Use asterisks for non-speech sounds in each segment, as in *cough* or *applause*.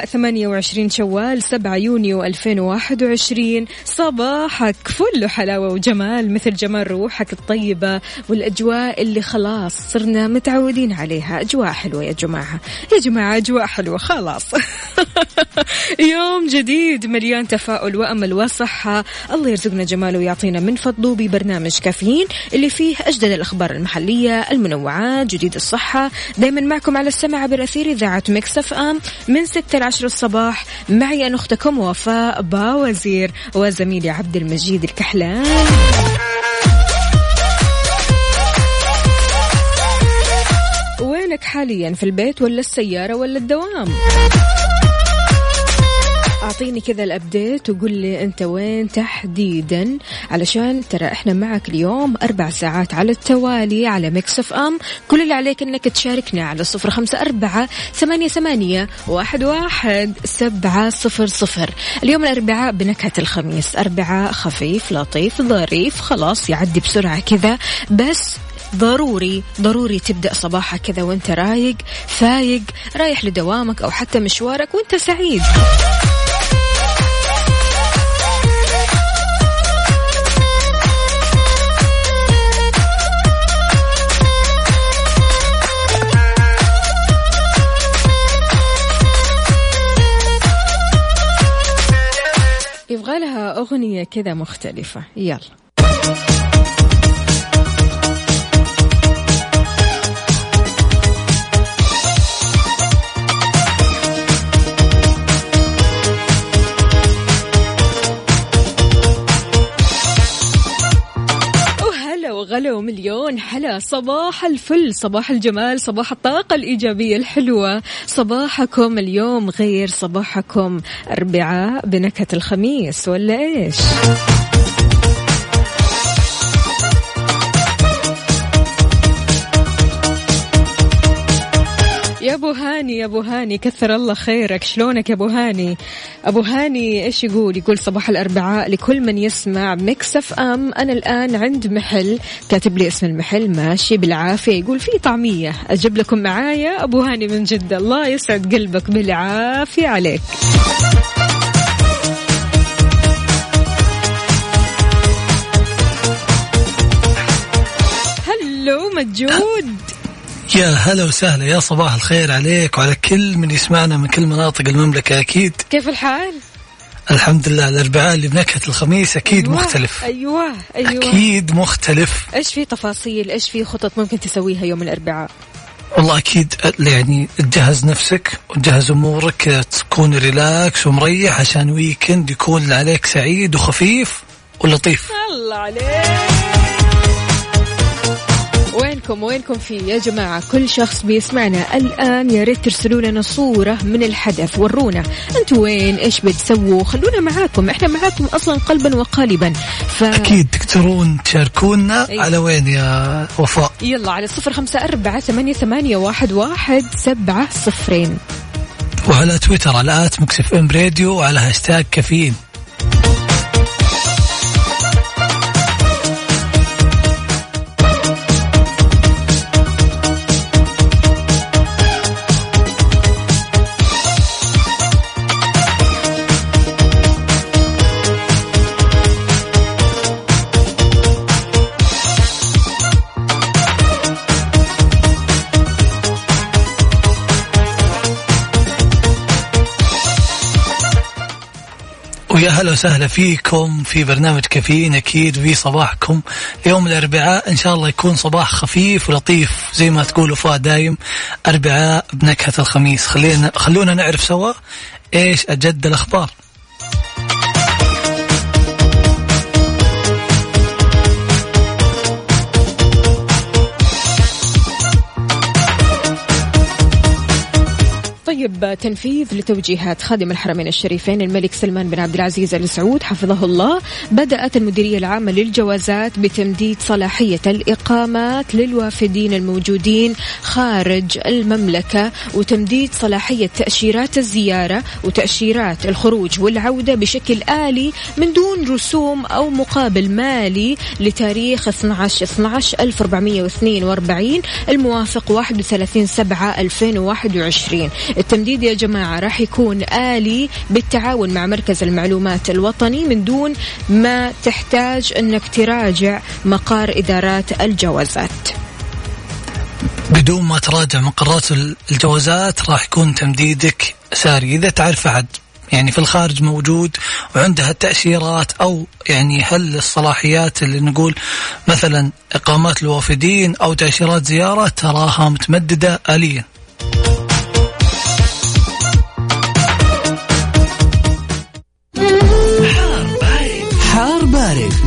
الأربعاء 28 شوال 7 يونيو 2021 صباحك فل حلاوة وجمال مثل جمال روحك الطيبة والأجواء اللي خلاص صرنا متعودين عليها. أجواء حلوة يا جماعة. يا جماعة أجواء حلوة. خلاص. *laughs* يوم جديد مليان تفاؤل وأمل وصحة. الله يرزقنا جماله ويعطينا من فضله ببرنامج كافيين اللي فيه أجدد الأخبار المحلية المنوعات جديد الصحة. دايما معكم على السمع عبر أثير إذاعة Mix FM من 6 10 الصباح. معي أنا أختكم وفاء باوزير وزميلي عبد المجيد الكحلان. وينك حاليا في البيت ولا السيارة ولا الدوام؟ أعطيني كذا ال update وقول لي أنت وين تحديدا. علشان ترى إحنا معك اليوم أربع ساعات على التوالي على Mix FM كل اللي عليك إنك تشاركنا على صفر خمسة أربعة ثمانية, ثمانية واحد, واحد سبعة صفر صفر. اليوم الأربعاء بنكهة الخميس. أربعاء خفيف لطيف ظريف خلاص يعدي بسرعة كذا. بس ضروري ضروري تبدأ صباحك كذا وانت رايق فايق رايح لدوامك أو حتى مشوارك وانت سعيد. أغنية كذا مختلفة. يلا. وغلا ومليون. حلا صباح الفل صباح الجمال صباح الطاقة الإيجابية الحلوة. صباحكم اليوم غير صباحكم. أربعاء بنكهة الخميس ولا إيش؟ ابو هاني يا أبو هاني كثر الله خيرك. شلونك يا أبو هاني؟ أبو هاني إيش يقول؟ يقول صباح الأربعاء لكل من يسمع Mix FM. أنا الآن عند محل كاتب لي اسم المحل ماشي بالعافية. يقول في طعمية. أجيب لكم معايا؟ أبو هاني من جدة. الله يسعد قلبك. بالعافية عليك. مجود. يا هلا وسهلا يا صباح الخير عليك وعلى كل من يسمعنا من كل مناطق المملكة أكيد. كيف الحال؟ الحمد لله الأربعاء اللي بنكهة الخميس أكيد أيوة مختلف. أيوه أيوه. أكيد مختلف. إيش في تفاصيل؟ إيش في خطط ممكن تسويها يوم الأربعاء؟ والله أكيد يعني تجهز نفسك وتجهز أمورك تكون relax ومريح عشان weekend يكون عليك سعيد وخفيف ولطيف. الله عليك. وينكم؟ وينكم في يا جماعة؟ كل شخص بيسمعنا الآن. يا ريت ترسلوا لنا صورة من الحدث. ورونا. أنتوا وين؟ إيش بتسووا؟ خلونا معاكم. إحنا معاكم أصلا قلبا وقالبا. ف... أكيد تقدرون تشاركونا أيوة. على وين يا وفاء؟ يلا على صفر خمسة أربعة ثمانية, ثمانية واحد, واحد سبعة صفرين. وعلى تويتر على at Mix FM Radio وعلى هاشتاج كافيين. هلا وسهلا فيكم في برنامج كافيين أكيد وفي صباحكم. يوم الأربعاء إن شاء الله يكون صباح خفيف ولطيف زي ما تقول وفاء دايم. أربعاء بنكهة الخميس. خلينا خلونا نعرف سوا إيش أجد الأخبار. طيب تنفيذ لتوجيهات خادم الحرمين الشريفين الملك سلمان بن عبد العزيز ال سعود حفظه الله. بدأت المديرية العامة للجوازات بتمديد صلاحية الإقامات للوافدين الموجودين خارج المملكة وتمديد صلاحية تأشيرات الزيارة وتأشيرات الخروج والعودة بشكل آلي من دون رسوم أو مقابل مالي لتاريخ 12 12 1442 الموافق 31 7 2021 التمديد يا جماعة راح يكون آلي بالتعاون مع مركز المعلومات الوطني من دون ما تحتاج أنك تراجع مقار إدارات الجوازات. بدون ما تراجع مقرات الجوازات راح يكون تمديدك ساري. إذا تعرف أحد يعني في الخارج موجود وعندها التأشيرات أو يعني هل الصلاحيات اللي نقول مثلا إقامات الوافدين أو تأشيرات زيارة تراها متمددة آليا.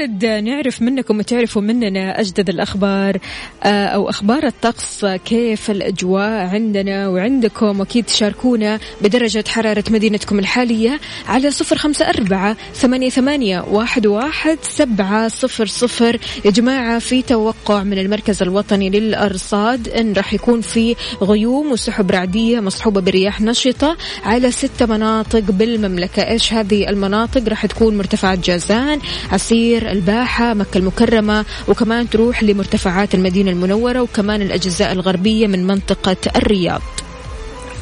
بارد نعرف منكم وتعرفوا مننا أجدد الأخبار آه، أو أخبار الطقس كيف الأجواء عندنا وعندكم. وأكيد تشاركونا بدرجة حرارة مدينتكم الحالية على صفر خمسة أربعة ثمانية, ثمانية واحد, واحد سبعة صفر صفر. يا جماعة في توقع من المركز الوطني للأرصاد أن راح يكون في غيوم وسحب رعدية مصحوبة برياح نشطة على ست مناطق بالمملكة. إيش هذه المناطق؟ راح تكون مرتفعات جازان عسير الباحة مكة المكرمة وكمان تروح لمرتفعات المدينة المنورة وكمان الأجزاء الغربية من منطقة الرياض.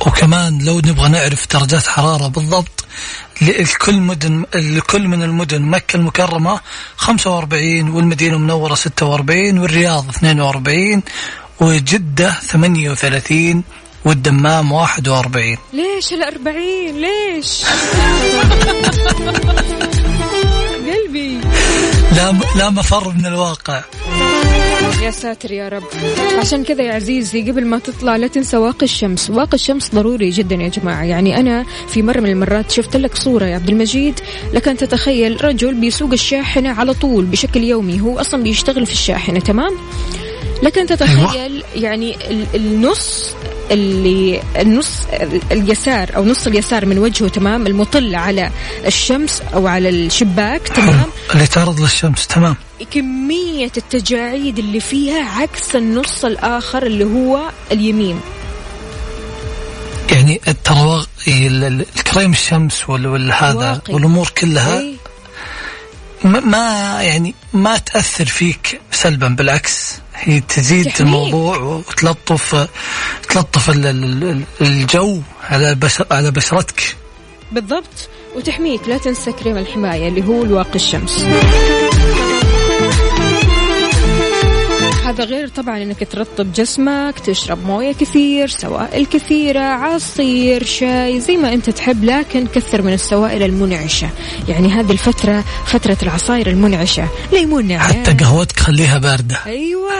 وكمان لو نبغى نعرف درجات حرارة بالضبط لكل مدن لكل من المدن مكة المكرمة 45 والمدينة المنورة 46 والرياض 42 وجدة 38 والدمام 41 ليش الأربعين؟ ليش؟ *laughs* قلبي. لا لا مفر من الواقع. يا ساتر يا رب. عشان كذا يا عزيزي قبل ما تطلع لا تنسى واقي الشمس. واقي الشمس ضروري جدا يا جماعة. يعني أنا في مرة من المرات شفت لك صورة يا عبد المجيد. لكن تتخيل رجل بيسوق الشاحنة على طول بشكل يومي. هو أصلا بيشتغل في الشاحنة تمام؟ لكن تتخيل يعني ال- النص اللي النص ال- اليسار أو نص اليسار من وجهه تمام المطل على الشمس أو على الشباك تمام اللي تعرض للشمس تمام كمية التجاعيد اللي فيها عكس النص الآخر اللي هو اليمين يعني ترى الكريم الشمس وال- والهذا واقي. والأمور كلها إيه. ما- يعني ما تأثر فيك سلبا بالعكس. هي تزيد تحميك. الموضوع وتلطف تلطف ال- ال- ال- الجو على على بشرتك. بالضبط. وتحميك لا تنسى كريم الحماية اللي هو الواقي الشمس. هذا غير طبعا إنك ترطب جسمك تشرب موية كثير سوائل كثيرة عصير شاي زي ما أنت تحب لكن كثر من السوائل المنعشة. يعني هذه الفترة فترة العصاير المنعشة. ليمون نعناع حتى قهوتك خليها باردة. أيوه.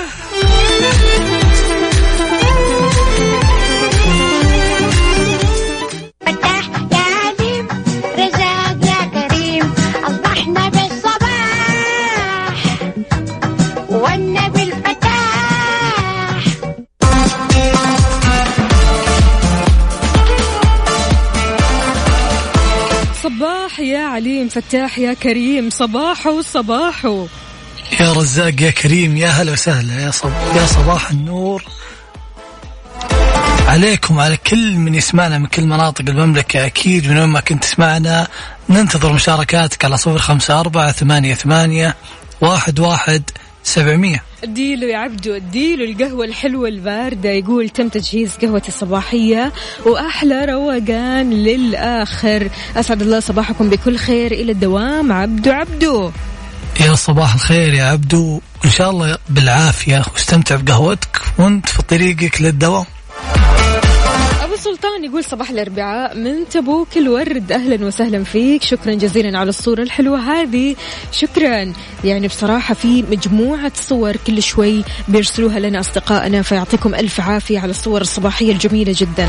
صباح يا عليم فتاح يا كريم صباحو صباحو يا رزاق يا كريم يا هلا وسهلا يا صب يا صباح النور. عليكم على كل من يسمعنا من كل مناطق المملكة أكيد من وين ما كنت تسمعنا ننتظر مشاركاتك على صفر خمسة أربعة ثمانية ثمانية واحد واحد سبعمية. اديله يا عبدو اديله القهوة الحلوة الباردة يقول تم تجهيز قهوتي الصباحية وأحلى روقان للآخر. أسعد الله صباحكم بكل خير. إلى الدوام عبدو عبدو. يا صباح الخير يا عبدو. إن شاء الله بالعافية. واستمتع بقهوتك وأنت في طريقك للدوام. سلطان يقول صباح الأربعاء من تبوك الورد. أهلا وسهلا فيك. شكرا جزيلا على الصورة الحلوة هذه. شكرا. يعني بصراحة في مجموعة صور كل شوي بيرسلوها لنا أصدقائنا فيعطيكم ألف عافية على الصور الصباحية الجميلة جدا.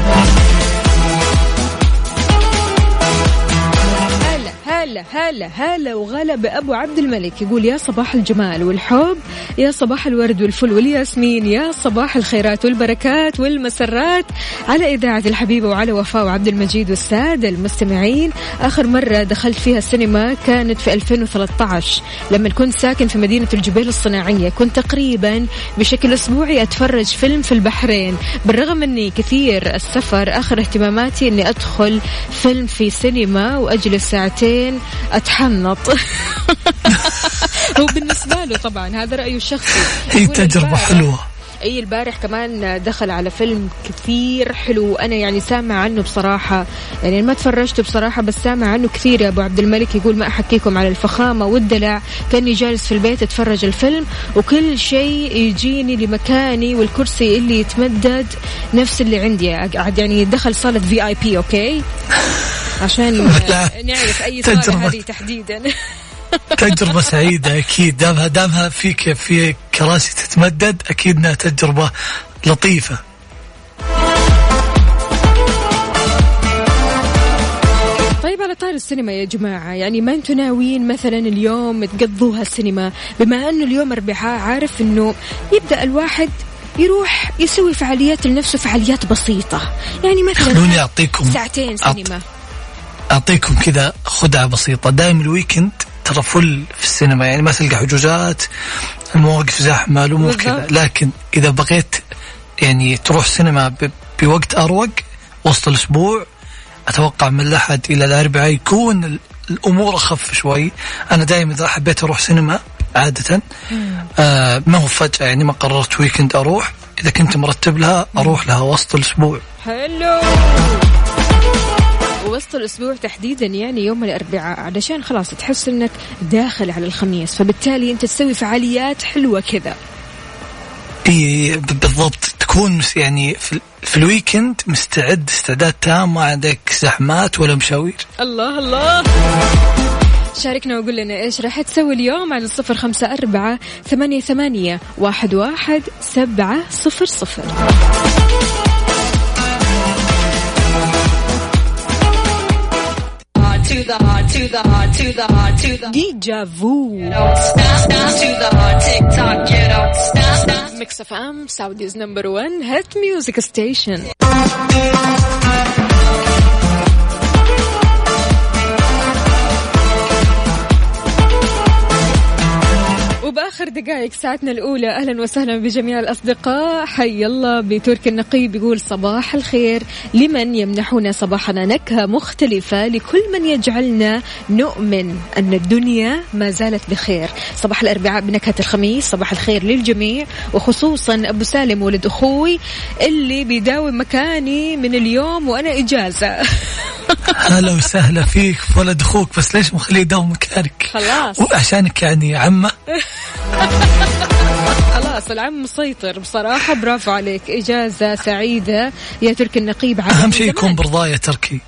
هلا هلا وغلا بأبو عبد الملك. يقول يا صباح الجمال والحب يا صباح الورد والفل والياسمين يا صباح الخيرات والبركات والمسرات. على إذاعة الحبيبة وعلى وفاء وعبد المجيد والسادة المستمعين آخر مرة دخلت فيها السينما كانت في 2013 لما كنت ساكن في مدينة الجبيل الصناعية. كنت تقريبا بشكل أسبوعي أتفرج فيلم في البحرين. بالرغم أني كثير السفر آخر اهتماماتي أني أدخل فيلم في سينما وأجلس ساعتين أتحنط *laughs* هو بالنسبة له طبعا هذا رأيه الشخصي. هي يقول تجربة البارح- حلوة. اي البارح كمان دخل على فيلم كثير حلو. أنا يعني سامع عنه بصراحة. يعني ما تفرجته بصراحة بس سامع عنه كثير يا أبو عبد الملك. يقول ما أحكيكم على الفخامة والدلع. كأني جالس في البيت أتفرج الفيلم وكل شيء يجيني لمكاني والكرسي اللي يتمدد نفس اللي عندي. قاعد يعني دخل صالة VIP okay؟ عشان. *laughs* نعرف أي تجربة. هذه تحديدا. *laughs* تجربة سعيدة أكيد. دامها دامها فيك في كراسي تتمدد أكيد إنها تجربة لطيفة. طيب على طاري السينما يا جماعة يعني ما أنتم ناويين مثلا اليوم تقضوها السينما؟ بما أنه اليوم أربعاء عارف إنه يبدأ الواحد يروح يسوي فعاليات لنفسه فعاليات بسيطة. يعني مثلا خلوني أعطيكم ساعتين سينما. أعطيكم كذا خدعة بسيطة. دائما الويكند ترى فل في السينما يعني ما تلقى حجوزات المواقف زحمة الأمور كذا. لكن إذا بغيت يعني تروح سينما بوقت أروق وسط الأسبوع أتوقع من الأحد إلى الاربعاء يكون ال- الأمور أخف شوي. أنا دائما إذا حبيت أروح سينما عادة آه ما هو فجأة يعني ما قررت weekend أروح. إذا كنت مرتب لها أروح لها وسط الأسبوع. حلو. وسط الأسبوع تحديدا يعني يوم الأربعاء علشان خلاص تحس إنك داخل على الخميس فبالتالي أنت تسوي فعاليات حلوة كذا. إي بالضبط. تكون يعني في, في ال weekend مستعد استعداد تام ما عندك زحمات ولا مشاوير. الله الله. شاركنا وقول لنا إيش راح تسوي اليوم على الصفر خمسة أربعة ثمانية ثمانية واحد واحد سبعة صفر صفر. to the heart, to the heart, to the heart, to the Deja vu. To the heart, tick get out, stop, stop. Mix FM, Saudi's number one hit music station. وباخر دقائق ساعتنا الأولى أهلا وسهلا بجميع الأصدقاء. حي الله بتركي النقيب يقول صباح الخير. لمن يمنحنا صباحنا؟ نكهة مختلفة لكل من يجعلنا نؤمن أن الدنيا ما زالت بخير. صباح الأربعاء بنكهة الخميس صباح الخير للجميع وخصوصا أبو سالم ولد أخوي اللي بيداوم مكاني من اليوم وأنا إجازة. *laughs* هلا وسهلا فيك في ولد أخوك بس ليش مخليه يداوم مكانك؟ خلاص. عشانك يعني عمة. *laughs* *laughs* خلاص العم مسيطر بصراحة. برافو عليك. إجازة سعيدة. يا تركي النقيب أهم شيء. يكون برضاه يا تركي.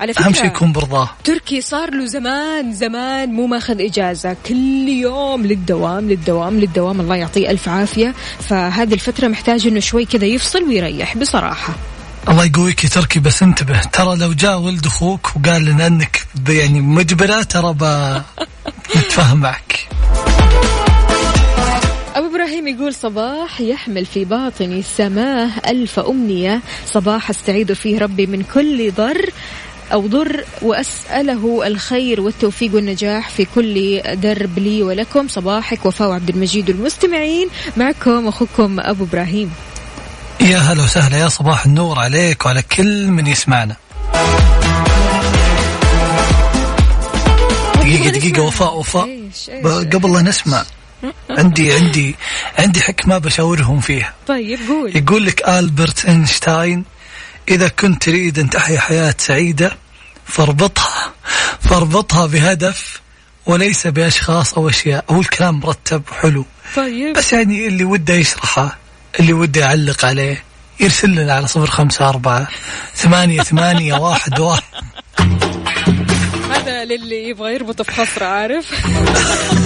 على فكرة اهم شيء يكون برضاه تركي صار له زمان زمان مو ماخذ إجازة. كل يوم للدوام للدوام للدوام. الله يعطيه ألف عافية. فهذه الفترة محتاج إنه شوي كذا يفصل ويريح بصراحة. الله يقويك يا تركي بس انتبه. ترى لو جاء ولد أخوك وقال لنا إنك يعني مجبرة ترى ب- *laughs* نتفاهم معك. إبراهيم يقول صباح يحمل في باطني سماه ألف أمنية. صباح استعيذ فيه ربي من كل ضر أو ضر وأسأله الخير والتوفيق والنجاح في كل درب لي ولكم. صباحك وفاء عبد المجيد والمستمعين. معكم أخوكم أبو إبراهيم. يا هلا وسهلا. يا صباح النور عليك وعلى كل من يسمعنا. دقيقة دقيقة. وفاء وفاء. قبل لا نسمع عندي عندي عندي حكمة بشاورهم فيها. طيب قول. يقول لك ألبرت أينشتاين إذا كنت تريد أن تحيا حياة سعيدة فاربطها فاربطها بهدف وليس بأشخاص أو أشياء. هو الكلام مرتب وحلو طيب. بس يعني اللي وده يشرحه اللي وده يعلق عليه يرسل لنا على صفر خمسة أربعة ثمانية ثمانية واحد واحد. هذا للي يبغى يربطه في خصره عارف؟ *laughs*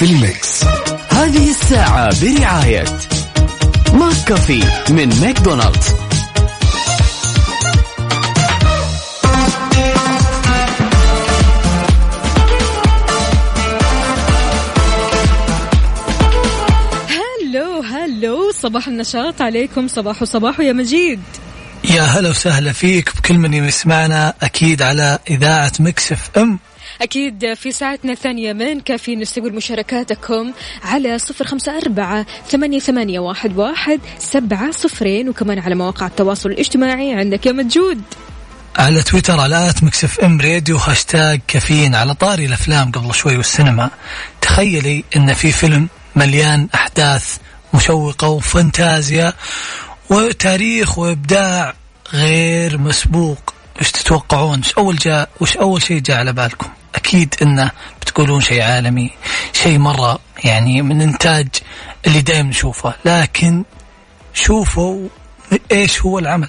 في ال mix. هذه الساعة برعاية McCafé من ماكدونالدز. هلو هلو صباح النشاط عليكم صباح صباح يا مجيد. يا هلا وسهلا فيك بكل من يسمعنا أكيد على إذاعة Mix FM. أكيد في ساعتنا الثانية من كافيين نستقبل مشاركاتكم على صفر خمسة أربعة ثمانية, ثمانية واحد, واحد سبعة صفرين وكمان على مواقع التواصل الاجتماعي عندك يا مجود. على تويتر على at Mix FM Radio هاشتاج كافيين. على طاري الأفلام قبل شوي والسينما. تخيلي إن في فيلم مليان أحداث مشوقة وفانتازيا وتاريخ وإبداع غير مسبوق. إيش تتوقعون؟ إيش أول جاء؟ وش أول شيء جاء على بالكم؟ أكيد انه بتقولون شيء عالمي شيء مرة يعني من إنتاج اللي دائما نشوفه لكن شوفوا إيش هو العمل.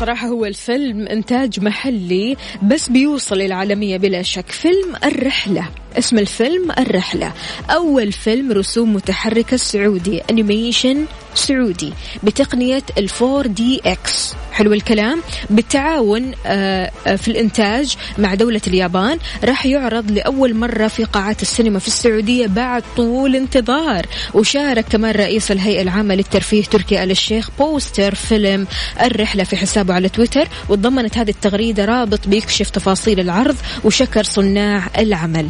صراحة هو الفيلم إنتاج محلي بس بيوصل العالمية بلا شك فيلم الرحلة. اسم الفيلم الرحلة. أول فيلم رسوم متحركة سعودي animation سعودي بتقنية ال 4DX حلو الكلام. بالتعاون آه، آه، في الإنتاج مع دولة اليابان راح يعرض لأول مرة في قاعات السينما في السعودية بعد طول انتظار. وشارك كمان رئيس الهيئة العامة للترفيه تركي آل الشيخ poster فيلم الرحلة في حسابه على تويتر. وتضمنت هذه التغريدة رابط بيكشف تفاصيل العرض وشكر صناع العمل.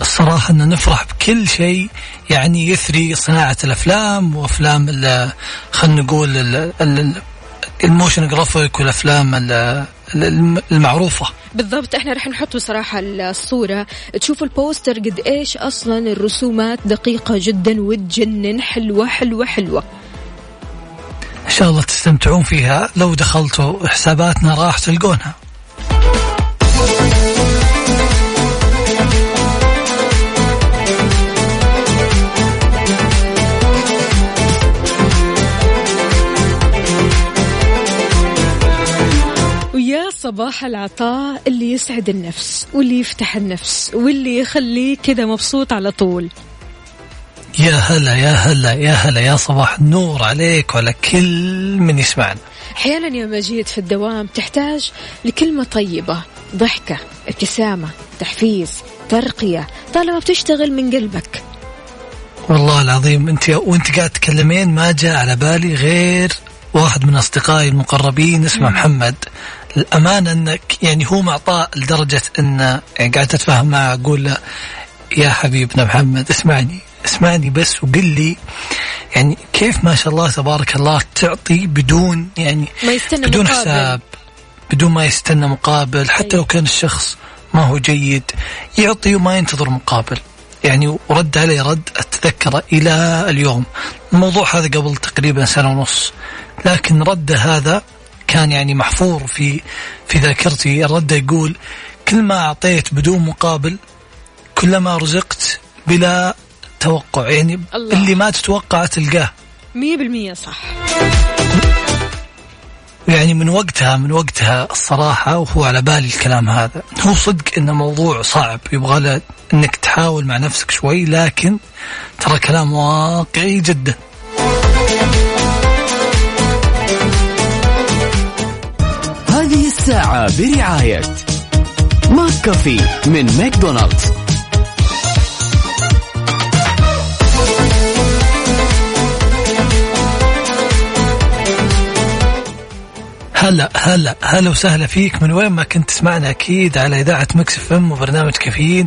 الصراحة أن نفرح بكل شيء يعني يثري صناعة الأفلام وأفلام خلينا نقول ال- ال- ال motion graphic والأفلام ال- ال- المعروفة. بالضبط إحنا رح نحط بصراحة الصورة. تشوفوا البوستر قد إيش أصلا الرسومات دقيقة جدا وتجنن حلوة حلوة حلوة. إن شاء الله تستمتعون فيها. لو دخلتوا حساباتنا راح تلقونها. صباح العطاء اللي يسعد النفس واللي يفتح النفس واللي يخليك كذا مبسوط على طول. يا هلا يا هلا يا هلا يا صباح النور عليك وعلى كل من يسمعنا. أحيانا يا مجيد في الدوام تحتاج لكلمة طيبة ضحكة ابتسامة تحفيز ترقية طالما بتشتغل من قلبك. والله العظيم أنت وأنت قاعد تتكلمين ما جاء على بالي غير واحد من أصدقائي المقربين اسمه محمد. الامانه أنك يعني هو معطاء لدرجة أن يعني قاعد اتفاهم معه أقول له يا حبيبنا محمد اسمعني اسمعني بس وقل لي يعني كيف ما شاء الله تبارك الله تعطي بدون يعني ما يستنى بدون مقابل. حساب بدون ما يستنى مقابل حتى لو كان الشخص ما هو جيد يعطي وما ينتظر مقابل. يعني ورد علي رد أتذكره إلى اليوم. الموضوع هذا قبل تقريبا سنة ونص لكن رده هذا كان يعني محفور في في ذاكرتي. الرد يقول كل ما أعطيت بدون مقابل كلما رزقت بلا توقع. يعني الله. اللي ما تتوقع تلقاه. مية بالمية صح. يعني من وقتها من وقتها الصراحة وهو على بالي الكلام هذا هو صدق انه موضوع صعب يبغى له إنك تحاول مع نفسك شوي لكن ترى كلام واقعي جدا. الساعة برعاية ماك كافيه من ماكدونالدز. هلا هلا هلا وسهلا فيك. من وين ما كنت تسمعنا أكيد على إذاعة Mix FM وبرنامج كافيين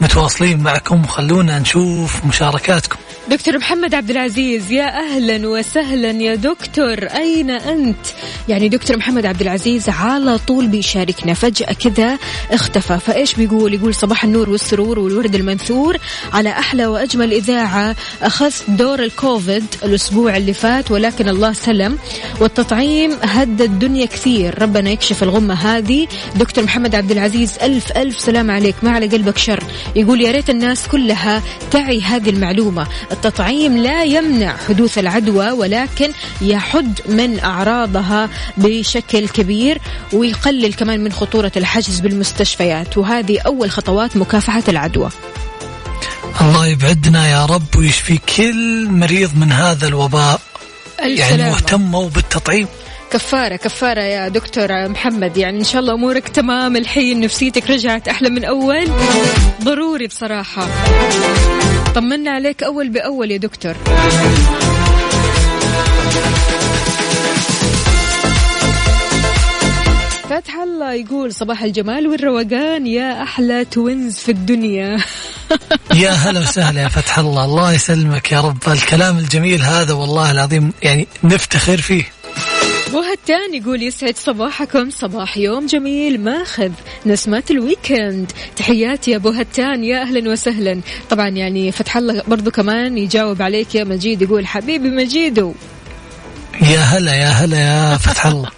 متواصلين معكم. وخلونا نشوف مشاركاتكم. دكتور محمد عبد العزيز يا أهلا وسهلا يا دكتور. أين أنت؟ يعني دكتور محمد عبد العزيز على طول بيشاركنا. فجأة كذا اختفى. فإيش بيقول؟ يقول صباح النور والسرور والورد المنثور على أحلى وأجمل إذاعة. اخذت دور الكوفيد الأسبوع اللي فات ولكن الله سلم. والتطعيم هدى الدنيا كثير. ربنا يكشف الغمة هذه. دكتور محمد عبد العزيز ألف ألف سلام عليك. ما على قلبك شر. يقول يا ريت الناس كلها تعي هذه المعلومة. التطعيم لا يمنع حدوث العدوى ولكن يحد من أعراضها بشكل كبير ويقلل كمان من خطورة الحجز بالمستشفيات. وهذه أول خطوات مكافحة العدوى. الله يبعدنا يا رب ويشفي كل مريض من هذا الوباء يعني السلامة. مهتموا بالتطعيم. كفارة كفارة يا دكتور محمد. يعني إن شاء الله أمورك تمام الحين نفسيتك رجعت أحلى من أول. ضروري بصراحة. طمنا عليك أول بأول يا دكتور. فتح الله يقول صباح الجمال والروقان يا أحلى توينز في الدنيا. *laughs* يا هلا وسهلا يا فتح الله. الله يسلمك يا رب. الكلام الجميل هذا والله العظيم يعني نفتخر فيه. وهالتان يقول يسعد صباحكم. صباح يوم جميل. ماخذ. نسمات الويكند. تحياتي يا أبو هتان. يا أهلا وسهلا. طبعا يعني فتح الله برضو كمان يجاوب عليك. يا مجيد يقول حبيبي مجيدو يا هلا يا هلا يا فتح الله.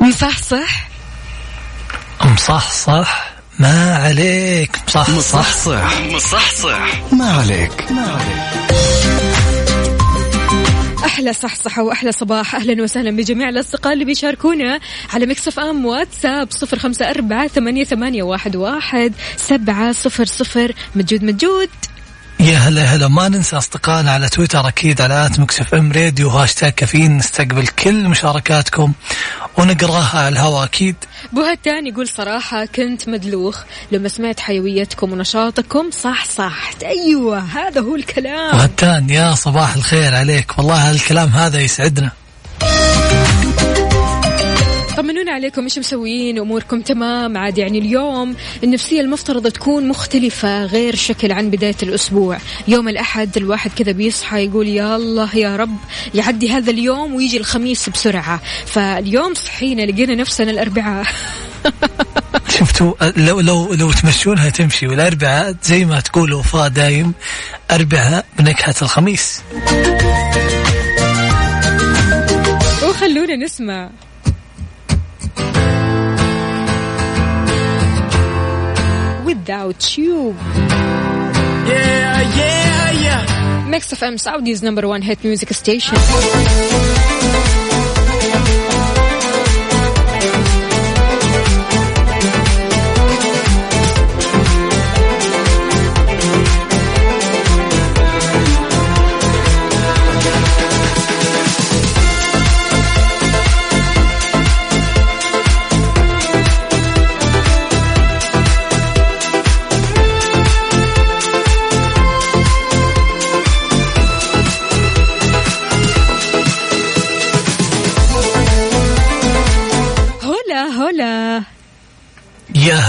مصحصح. مصحصح. ما عليك. مصحصح مصحصح مصحصح ما عليك. ما عليك. أحلى صحصحة وأحلى صباح. أهلا وسهلا بجميع الأصدقاء اللي بيشاركونا على Mix FM واتساب صفر خمسة أربعة ثمانية, ثمانية واحد, واحد سبعة صفر صفر. موجود موجود. يا هلا هلا ما ننسى أصدقائنا على تويتر أكيد على at Mix FM Radio hashtag كافيين نستقبل كل مشاركاتكم ونقراها على الهواء أكيد. بوهتان يقول صراحة كنت مدلوخ لما سمعت حيويتكم ونشاطكم صح صحت. أيوة هذا هو الكلام. وهتان يا صباح الخير عليك. والله الكلام هذا يسعدنا. طمنونا عليكم إيش مسويين؟ أموركم تمام؟ عاد يعني اليوم النفسية المفترض تكون مختلفة غير شكل عن بداية الأسبوع. يوم الأحد الواحد كذا بيصحى يقول يا الله يا رب يعدي هذا اليوم ويجي الخميس بسرعة. فاليوم صحينا لقينا نفسنا الأربعاء. *laughs* شفتوا لو لو لو تمشونها تمشي والأربعاء زي ما تقول وفاء دايم أربعاء بنكهة الخميس. وخلونا نسمع. Without you Yeah, yeah, yeah. Mix FM Saudi's number one hit music station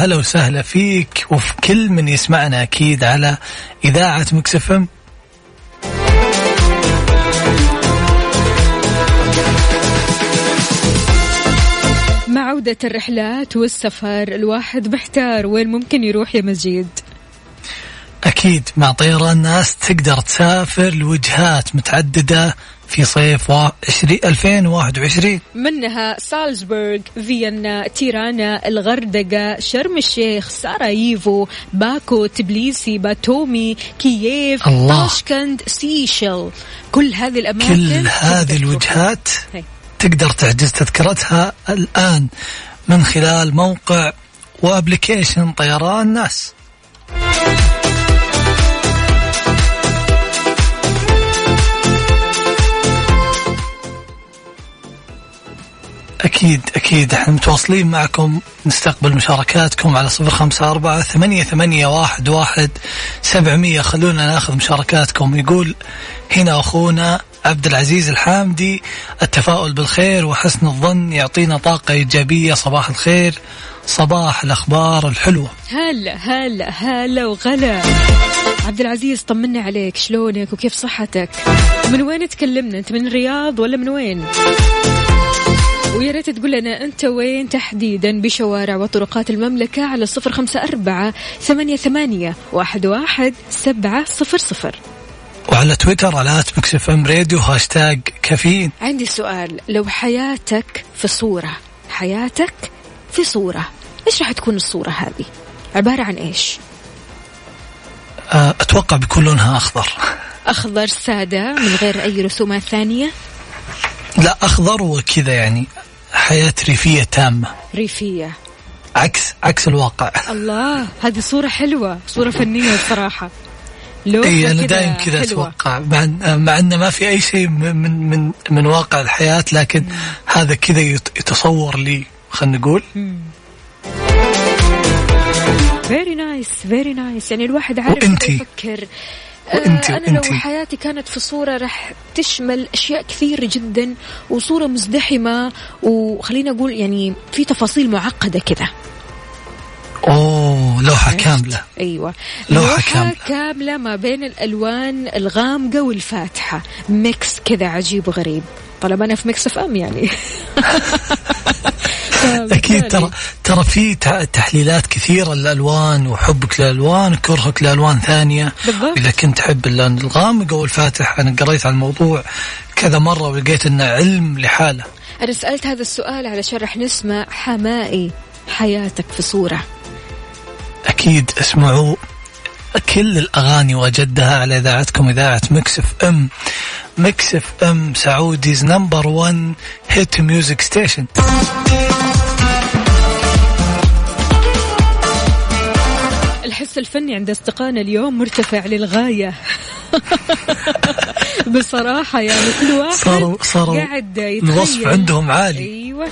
هلا وسهلا فيك وفي كل من يسمعنا أكيد على إذاعة مكسفم مع عودة الرحلات والسفر الواحد محتار وين ممكن يروح يا مجيد أكيد مع طيران ناس تقدر تسافر لوجهات متعددة في صيف و 20 2021 منها سالزبورغ فيينا تيرانا الغردقة شرم الشيخ سراييفو باكو تبليسي باتومي كييف الله. طشقند سيشل كل هذه الأماكن كل هذه. الوجهات هي. تقدر تحجز تذكرتها الآن من خلال موقع و application طيران ناس أكيد أكيد. إحنا متواصلين معكم. نستقبل مشاركاتكم على صفر خمسة أربعة ثمانية, ثمانية واحد, واحد سبعمية. خلونا نأخذ مشاركاتكم. يقول هنا أخونا عبد العزيز الحامدي التفاؤل بالخير وحسن الظن يعطينا طاقة إيجابية. صباح الخير. صباح الأخبار الحلوة. هلا هلا هلا وغلا. عبد العزيز طمنا عليك. شلونك؟ وكيف صحتك؟ من وين تكلمنا؟ أنت من الرياض ولا من وين؟ ويا ريت تقول لنا أنت وين تحديدا بشوارع وطرقات المملكة على صفر خمسة أربعة ثمانية ثمانية واحد واحد سبعة صفر صفر. وعلى تويتر على at Mix FM Radio hashtag كافيين. عندي سؤال لو حياتك في صورة حياتك في صورة إيش راح تكون الصورة هذه؟ عبارة عن إيش؟ آه، أتوقع بيكون لونها أخضر. أخضر سادة من غير أي رسومات ثانية؟ لا أخضر وكذا يعني. حياة ريفية تامة. ريفية. عكس عكس الواقع. الله هذه صورة حلوة صورة فنية بصراحة إي أنا دايم كذا. أتوقع. مع مع انه ما في أي شيء من من من, واقع الحياة لكن هذا كذا يت- يتصور لي خلينا نقول. very nice very nice يعني الواحد عارف؟ يفكر. وإنتي- آه أنا لو وإنتي؟ حياتي كانت في صورة راح تشمل أشياء كثيره جدا وصورة مزدحمة وخلينا أقول يعني في تفاصيل معقدة كذا أوه لوحة عرفت؟ كاملة أيوه لوحة لوحة كاملة. كاملة ما بين الألوان الغامقة والفاتحة mix كذا عجيب وغريب طالما أنا في Mix FM يعني *laughs* أكيد ترى ترى في تحليلات كثيرة للألوان وحبك للألوان كرهك لألوان ثانية. بالضبط. إذا كنت تحب اللون الغامق أو الفاتح أنا قريت عن الموضوع كذا مرة ولقيت إنه علم لحاله. أنا سألت هذا السؤال علشان رح نسمع حماقي حياتك في صورة. أكيد اسمعوا كل الأغاني وجددها على إذاعتكم إذاعة Mix FM. Mix FM Saudi's number 1 hit music station الحس الفني عند أصدقائنا اليوم مرتفع للغاية. *laughs* بصراحة يعني كل واحد صاروا صاروا قاعد يتخيل. الوصف عندهم عالي. أيوه.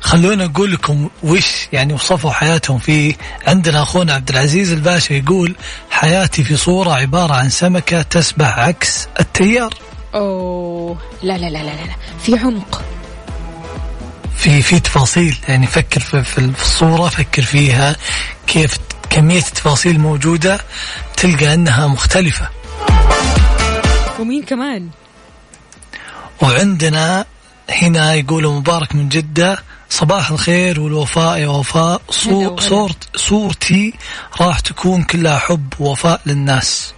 خلونا نقول لكم وش يعني وصفوا حياتهم فيه عندنا أخونا عبد العزيز الباشا يقول حياتي في صورة عبارة عن سمكة تسبح عكس التيار. أوه لا لا لا لا لا في عمق. في في تفاصيل يعني فكر في, في الصورة فكر فيها كيف كمية التفاصيل موجودة تلقى أنها مختلفة. ومين كمان؟ وعندنا هنا يقولوا مبارك من جدة صباح الخير والوفاء يا وفاء. صورتي راح تكون كلها حب ووفاء للناس.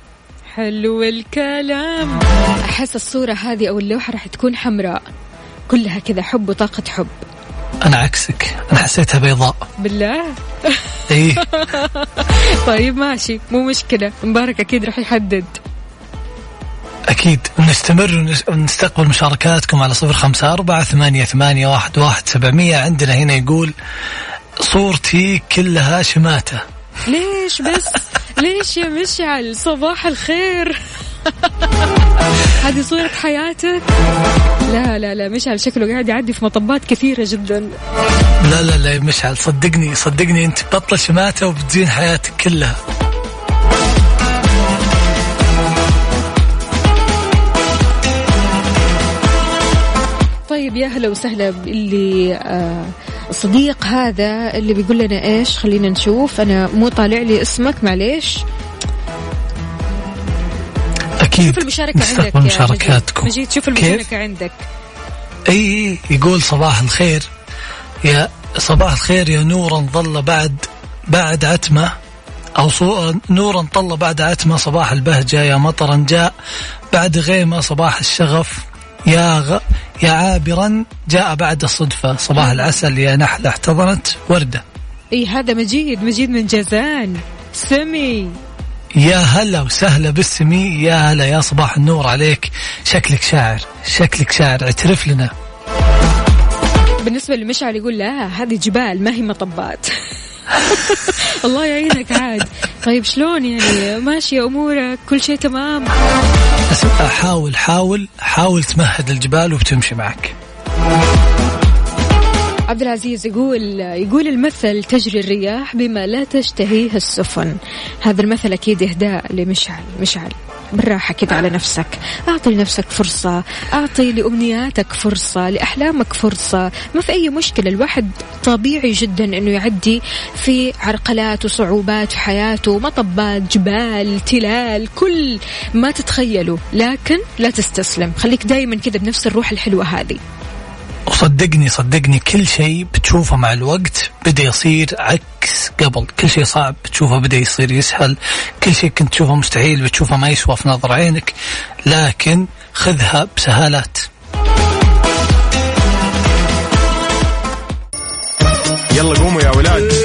حلو الكلام. أحس الصورة هذه أو اللوحة راح تكون حمراء. كلها كذا حب وطاقة حب. أنا عكسك. أنا حسيتها بيضاء. بالله؟ إي. *laughs* طيب ماشي. مو مشكلة. مبارك أكيد راح يحدد. أكيد. نستمر ونس- ونستقبل مشاركاتكم على صفر خمسة أربعة ثمانية, ثمانية واحد, واحد سبعمية. عندنا هنا يقول صورتي كلها شماتة. ليش بس؟ *laughs* ليش يا مشعل؟ صباح الخير. هذه صورة حياتك؟ لا لا لا مشعل شكله قاعد يعدي في مطبات كثيرة جدا. لا لا لا يا مشعل صدقني صدقني أنت بطل شماتة وبتزين حياتك كلها. طيب يا هلا وسهلا باللي آه الصديق هذا اللي بيقول لنا إيش؟ خلينا نشوف. أنا مو طالع لي اسمك معليش. أكيد. شوف المشاركة عندك نستقبل يا مشاركاتكم. مجيد, شوف كيف؟ المشاركة عندك. أي يقول صباح الخير. يا صباح الخير يا نورا ظل بعد بعد عتمة. أو. نورا طل بعد عتمة صباح البهجة. يا مطرا جاء بعد غيمة صباح الشغف. يا غ... يا عابرا جاء بعد الصدفة. صباح العسل يا نحلة. احتضنت وردة. إي هذا مجيد مجيد من جازان. سمي. يا هلا وسهلا بالسمي. يا هلا يا صباح النور عليك. شكلك شاعر شكلك شاعر. اعترف لنا. بالنسبة لمشعل يقول لا هذه جبال ما هي مطبات. *laughs* الله يعينك عاد. طيب شلون يعني؟ ماشية أمورك كل شيء تمام. حاول حاول حاول تمهد الجبال وبتمشي معك. عبد العزيز يقول يقول المثل تجري الرياح بما لا تشتهيه السفن. هذا المثل أكيد إهداء لمشعل مشعل. بالراحة كذا على نفسك. أعطي لنفسك فرصة. أعطي لأمنياتك فرصة لأحلامك فرصة. ما في أي مشكلة. الواحد طبيعي جدا أنه يعدي في عرقلات وصعوبات في حياته. مطبات جبال تلال كل ما تتخيله. لكن لا تستسلم. خليك دايما كذا بنفس الروح الحلوة هذه. وصدقني صدقني كل شيء بتشوفه مع الوقت بدأ يصير عكس قبل. كل شيء صعب بتشوفه بدأ يصير يسهل. كل شيء كنت تشوفه مستحيل بتشوفه ما يسوى في نظر عينك. لكن خذها بسهالات. يلا قوموا يا ولاد.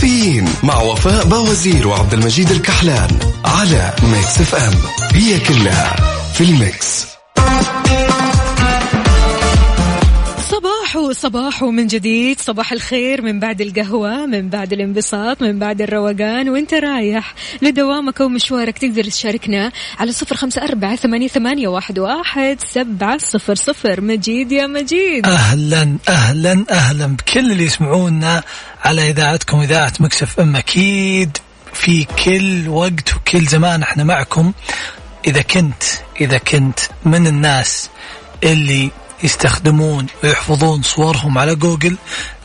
كافيين مع وفاء بوازير وعبد المجيد الكحلان على Mix FM هي كلها في ال mix صباحو صباحو من جديد. صباح الخير من بعد القهوة من بعد الانبساط من بعد الروقان. وانت رايح لدوامك ومشوارك تقدر تشاركنا على صفر خمسة أربعة ثمانية, ثمانية واحد, واحد سبعة صفر صفر. مجيد يا مجيد. أهلا أهلا أهلا. بكل اللي يسمعونا على إذاعتكم إذاعة مكسف أم أكيد. في كل وقت وكل زمان إحنا معكم. إذا كنت إذا كنت من الناس اللي يستخدمون ويحفظون صورهم على جوجل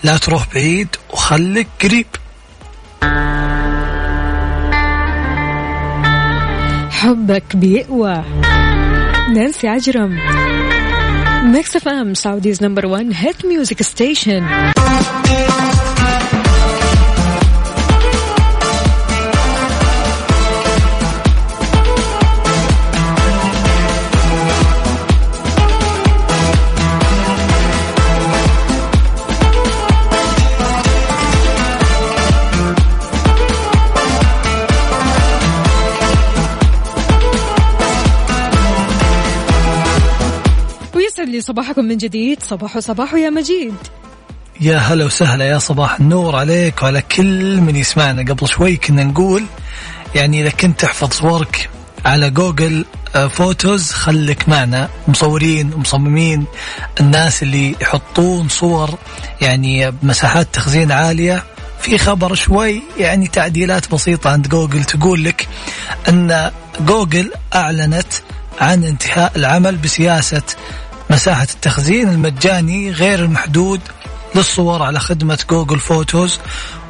لا تروح بعيد وخليك قريب. حبك بيقوى. نانسي عجرم. Mix FM Saudi's number 1 hit music station لي صباحكم من جديد. صباح صباح يا مجيد. يا هلا وسهلا يا صباح النور عليك وعلى كل من يسمعنا. قبل شوي كنا نقول يعني إذا كنت تحفظ صورك على جوجل آه، Photos خليك معنا. مصورين ومصممين الناس اللي يحطون صور يعني بمساحات تخزين عالية. في خبر شوي يعني تعديلات بسيطة عند جوجل تقول لك أن جوجل أعلنت عن انتهاء العمل بسياسة مساحة التخزين المجاني غير المحدود للصور على خدمة جوجل Photos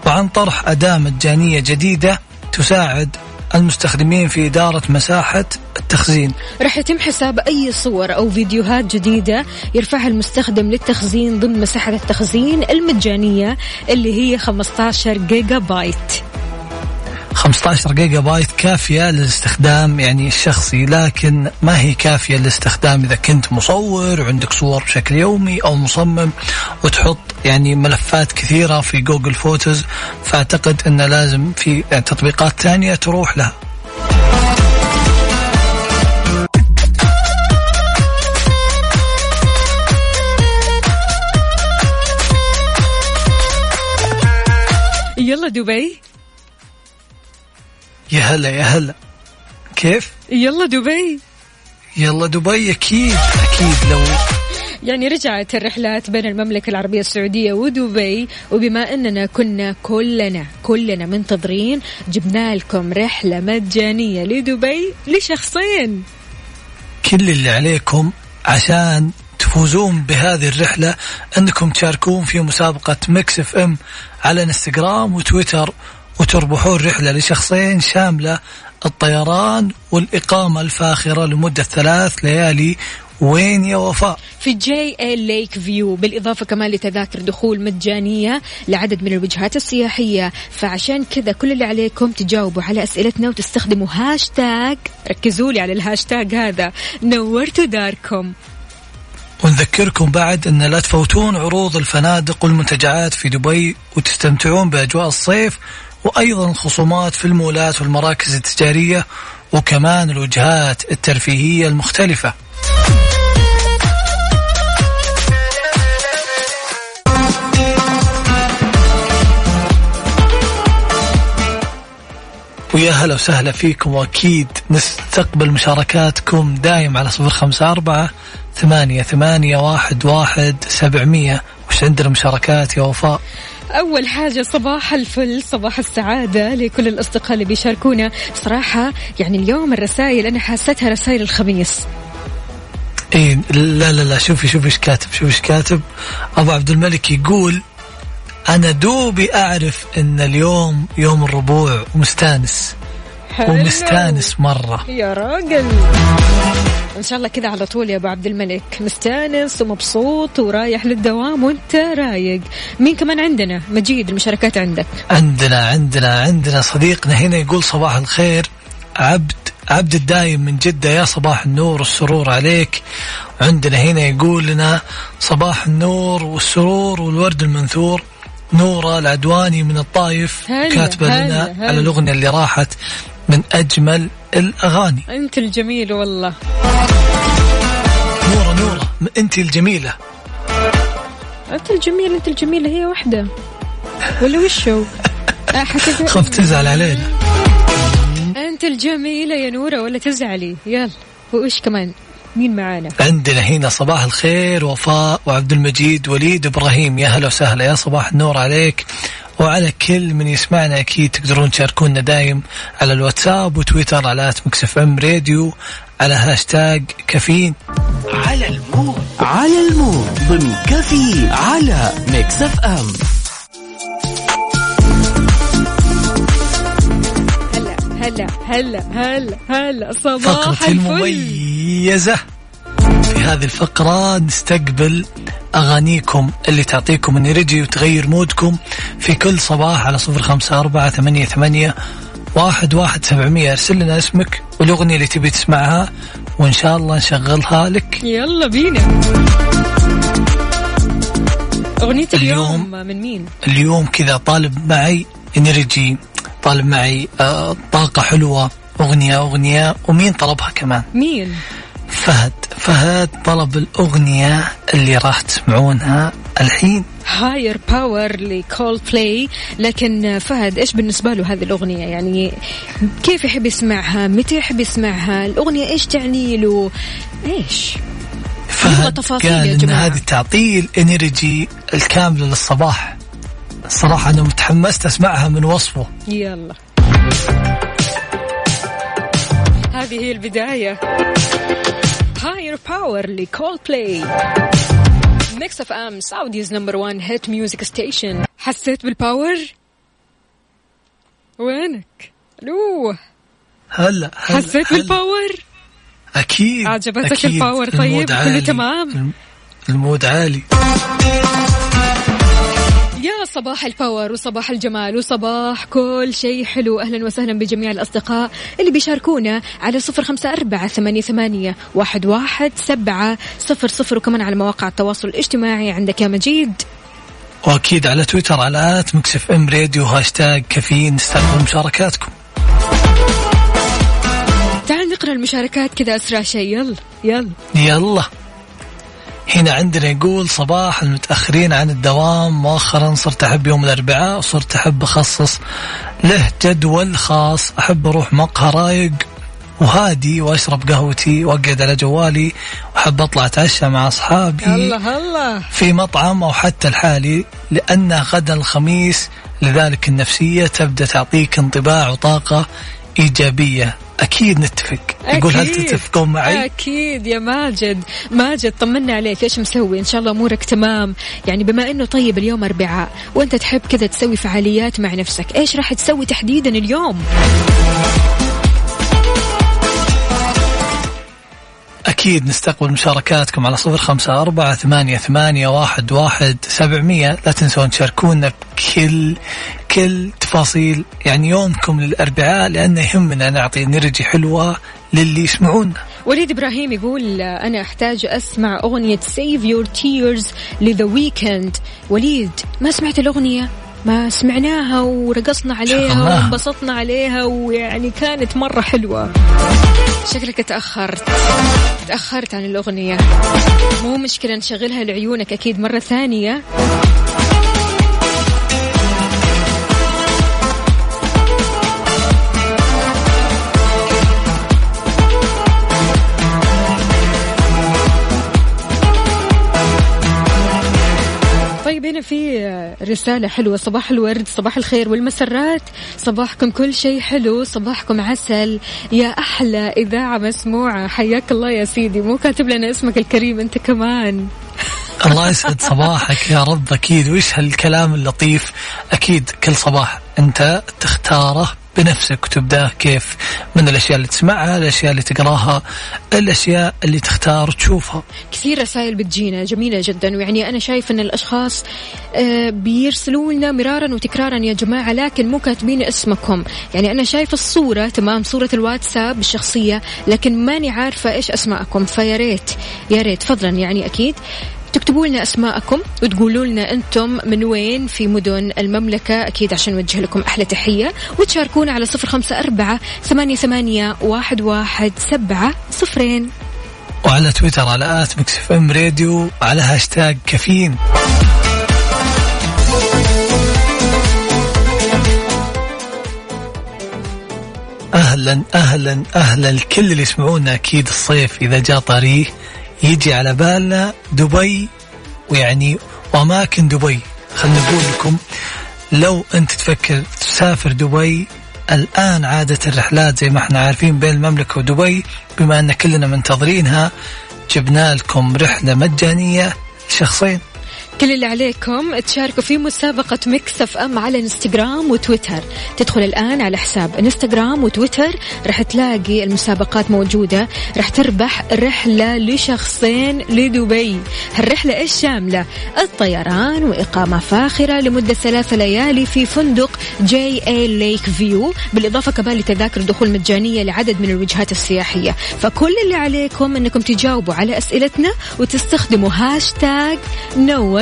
وعن طرح أداة مجانية جديدة تساعد المستخدمين في إدارة مساحة التخزين. راح يتم حساب أي صور أو فيديوهات جديدة يرفعها المستخدم للتخزين ضمن مساحة التخزين المجانية اللي هي 15 جيجا بايت. 15 جيجا بايت كافية للاستخدام يعني الشخصي لكن ما هي كافية للاستخدام إذا كنت مصور وعندك صور بشكل يومي أو مصمم وتحط يعني ملفات كثيرة في جوجل Photos فأعتقد أن لازم في تطبيقات ثانية تروح لها. يلا دبي. يا هلا يا هلا. كيف؟ يلا دبي. يلا دبي أكيد أكيد. لو يعني رجعت الرحلات بين المملكة العربية السعودية ودبي وبما أننا كنا كلنا كلنا منتظرين جبنا لكم رحلة مجانية لدبي لشخصين. كل اللي عليكم عشان تفوزون بهذه الرحلة أنكم تشاركون في مسابقة Mix FM على إنستغرام وتويتر وتربحون رحلة لشخصين شاملة الطيران والإقامة الفاخرة لمدة ثلاث ليالي. وين يا وفاء؟ في JA Lake View بالإضافة كمان لتذاكر دخول مجانية لعدد من الوجهات السياحية. فعشان كذا كل اللي عليكم تجاوبوا على أسئلتنا وتستخدموا هاشتاج ركزوا لي على الهاشتاج هذا. نورتوا داركم. ونذكركم بعد أن لا تفوتون عروض الفنادق والمنتجعات في دبي وتستمتعون بأجواء الصيف وأيضا خصومات في المولات والمراكز التجارية وكمان الوجهات الترفيهية المختلفة. ويا هلا وسهلا فيكم وأكيد نستقبل مشاركاتكم دايم على صفر خمسة أربعة ثمانية ثمانية واحد واحد سبعمية. وش عندنا مشاركات يا وفاء؟ أول حاجة صباح الفل صباح السعادة لكل الأصدقاء اللي بيشاركونا. صراحة يعني اليوم الرسائل أنا حاستها رسائل الخميس. إيه لا لا لا شوفي شوفي إيش كاتب شوفي إيش كاتب. أبو عبد الملك يقول أنا دوبي أعرف إن اليوم يوم الربوع ومستانس حلو. *laughs* ومستانس مرة. يا راجل. إن شاء الله كذا على طول يا أبو عبد الملك. مستانس ومبسوط ورايح للدوام وأنت رايق. مين كمان عندنا؟ مجيد المشاركات عندك. عندنا عندنا عندنا صديقنا هنا يقول صباح الخير. عبد عبد الدايم من جدة. يا صباح النور والسرور عليك. عندنا هنا يقول لنا صباح النور والسرور والورد المنثور. نورة العدواني من الطايف كاتبة لنا. على الأغنية اللي راحت. من أجمل الأغاني. أنت الجميل والله. نورة نورة أنت الجميلة. أنت الجميل أنت الجميلة هي واحدة ولا وشو؟ آه، حسيت خف تزعل علينا. أنت الجميلة يا نورة ولا تزعلي؟ يلا. وإيش كمان؟ مين معانا؟ عندنا هنا صباح الخير وفاء وعبد المجيد وليد إبراهيم. يا هلا وسهلا يا صباح النور عليك. وعلى كل من يسمعنا أكيد تقدرون تشاركونا دايم على الواتساب وتويتر على Mix FM Radio على هاشتاج كافيين. على ال mood. على ال mood. ضمن كافيين على Mix FM. هلا هلا هلا هلا هلا صباح فقرة الفل. المميزة. في هذه الفقرة نستقبل أغانيكم اللي تعطيكم انرجي وتغير مودكم في كل صباح على صفر خمسة أربعة ثمانية ثمانية واحد واحد سبعمية أرسل لنا اسمك والأغنية اللي تبي تسمعها وإن شاء الله نشغلها لك يلا بينا أغنية اليوم, اليوم- من مين؟ اليوم كذا طالب معي energy طالب معي آه طاقة حلوة أغنية أغنية ومين طلبها كمان مين؟ فهد. فهد طلب الأغنية اللي راح تسمعونها الحين. Higher Power ل Coldplay لكن فهد إيش بالنسبة له هذه الأغنية؟ يعني كيف يحب يسمعها؟ متى يحب يسمعها؟ الأغنية إيش تعني له؟ إيش؟ فهد تفاصيل قال إن. هذه تعطيه ال energy الكاملة للصباح. الصراحة أنا متحمسة أسمعها من وصفه. يلا. هذه هي البداية. Higher Power ل Coldplay Mix FM Saudi's number 1 hit music station حسيت بال power وينك ألو هلا هلا حسيت هلا. بال power أكيد عجبتك أكيد. ال power طيب؟ كله. تمام؟ الم- ال mood عالي يا صباح ال power وصباح الجمال وصباح كل شيء حلو. أهلا وسهلا بجميع الأصدقاء اللي بيشاركونا على صفر خمسة أربعة ثمانية, ثمانية واحد, واحد سبعة صفر صفر وكمان على مواقع التواصل الاجتماعي عندك يا مجيد. وأكيد على تويتر على at Mix FM Radio هاشتاج كافيين نستقبل مشاركاتكم. تعال نقرأ المشاركات كذا أسرع شيء. يلا يلا. يلا. هنا عندنا يقول صباح المتأخرين عن الدوام مؤخرا صرت أحب يوم الأربعاء وصرت أحب أخصص له جدول خاص أحب أروح مقهى رايق وهادي وأشرب قهوتي وأقعد على جوالي وأحب أطلع أتعشى مع أصحابي الله الله في مطعم أو حتى الحالي لأن غدا الخميس لذلك النفسية تبدأ تعطيك انطباع وطاقة إيجابية. أكيد نتفق. يقول هل. تتفقون معي؟ أكيد يا ماجد. ماجد طمنا عليك. إيش مسوي؟ إن شاء الله أمورك تمام. يعني بما أنه طيب اليوم أربعاء وأنت تحب كذا تسوي فعاليات مع نفسك إيش راح تسوي تحديدا اليوم؟ أكيد نستقبل مشاركاتكم على صفر خمسة أربعة ثمانية, ثمانية واحد, واحد سبعمية. لا تنسون تشاركونا بكل كل تفاصيل. يعني يومكم للأربعاء لأنه يهمنا نعطي energy حلوة للي يسمعونا. وليد إبراهيم يقول أنا أحتاج أسمع أغنية Save Your Tears ل The Weeknd وليد ما سمعت الأغنية؟ ما سمعناها ورقصنا عليها. وانبسطنا عليها ويعني كانت مرة حلوة. شكلك تأخرت. تأخرت عن الأغنية. مو مشكلة نشغلها لعيونك أكيد مرة ثانية. هنا في رسالة حلوة. صباح الورد صباح الخير والمسرات. صباحكم كل شيء حلو. صباحكم عسل. يا أحلى إذاعة مسموعة. حياك الله يا سيدي. مو كاتب لنا اسمك الكريم أنت كمان. الله يسعد صباحك يا رب. أكيد. وش هالكلام اللطيف؟ أكيد كل صباح أنت تختاره. بنفسك وتبداه كيف من الأشياء اللي تسمعها الأشياء اللي تقراها الأشياء اللي تختار تشوفها. كثير رسائل بتجينا جميلة جدا. ويعني أنا شايف أن الأشخاص آه، بيرسلوا لنا مرارا وتكرارا يا جماعة لكن مو كاتبين اسمكم. يعني أنا شايف الصورة تمام صورة الواتساب الشخصية لكن ماني عارفة إيش أسماءكم. فيا ريت يا ريت فضلا يعني أكيد. تكتبوا لنا أسماءكم وتقولوا لنا أنتم من وين في مدن المملكة. أكيد عشان نوجه لكم أحلى تحية. وتشاركونا على صفر خمسة أربعة ثمانية, ثمانية واحد, واحد سبعة صفرين. وعلى تويتر على at Mix FM Radio على هاشتاج كافيين. أهلا أهلا أهلا. الكل اللي يسمعونا أكيد الصيف إذا جاء طريق يجي على بالنا دبي ويعني واماكن دبي. خلينا نقول لكم لو أنت تفكر تسافر دبي الآن عادة الرحلات زي ما إحنا عارفين بين المملكة ودبي بما أن كلنا منتظرينها جبنا لكم رحلة مجانية لشخصين. كل اللي عليكم تشاركوا في مسابقة Mix FM على انستغرام وتويتر. تدخل الآن على حساب انستغرام وتويتر راح تلاقي المسابقات موجودة. راح تربح رحلة لشخصين لدبي. هالرحلة إيش شاملة؟ الطيران وإقامة فاخرة لمدة ثلاثة ليالي في فندق JA Lake View. بالإضافة كمان لتذاكر دخول مجانية لعدد من الوجهات السياحية. فكل اللي عليكم أنكم تجاوبوا على أسئلتنا وتستخدموا هاشتاج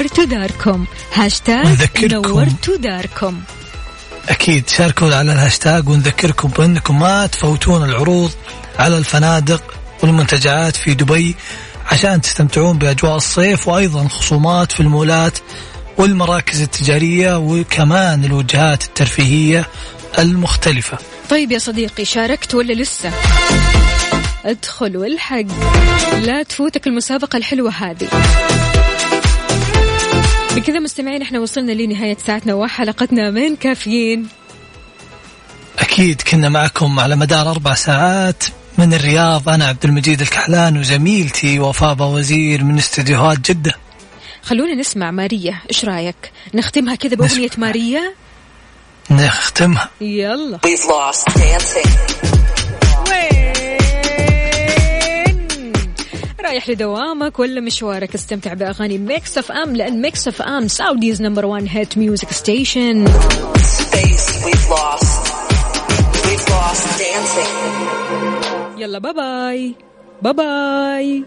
نورتوا داركم هاشتاج. نورتوا داركم أكيد شاركوا على الهاشتاج ونذكركم بأنكم ما تفوتون العروض على الفنادق والمنتجعات في دبي عشان تستمتعون بأجواء الصيف وأيضا خصومات في المولات والمراكز التجارية وكمان الوجهات الترفيهية المختلفة. طيب يا صديقي شاركت ولا لسه؟ ادخل والحق. لا تفوتك المسابقة الحلوة هذه. بكذا مستمعين إحنا وصلنا لنهاية ساعتنا وحلقتنا من كافيين أكيد كنا معكم على مدار أربع ساعات من الرياض أنا عبد المجيد الكحلان وزميلتي وفاء وزير من استديوهات جدة. خلونا نسمع ماريا إيش رأيك نختمها كذا بأغنية. ماريا نختمها. يلا We've lost dancing. رايح لدوامك ولا مشوارك استمتع بأغاني Mix FM لأن Mix FM Saudi's number 1 hit music station. يلا bye bye bye bye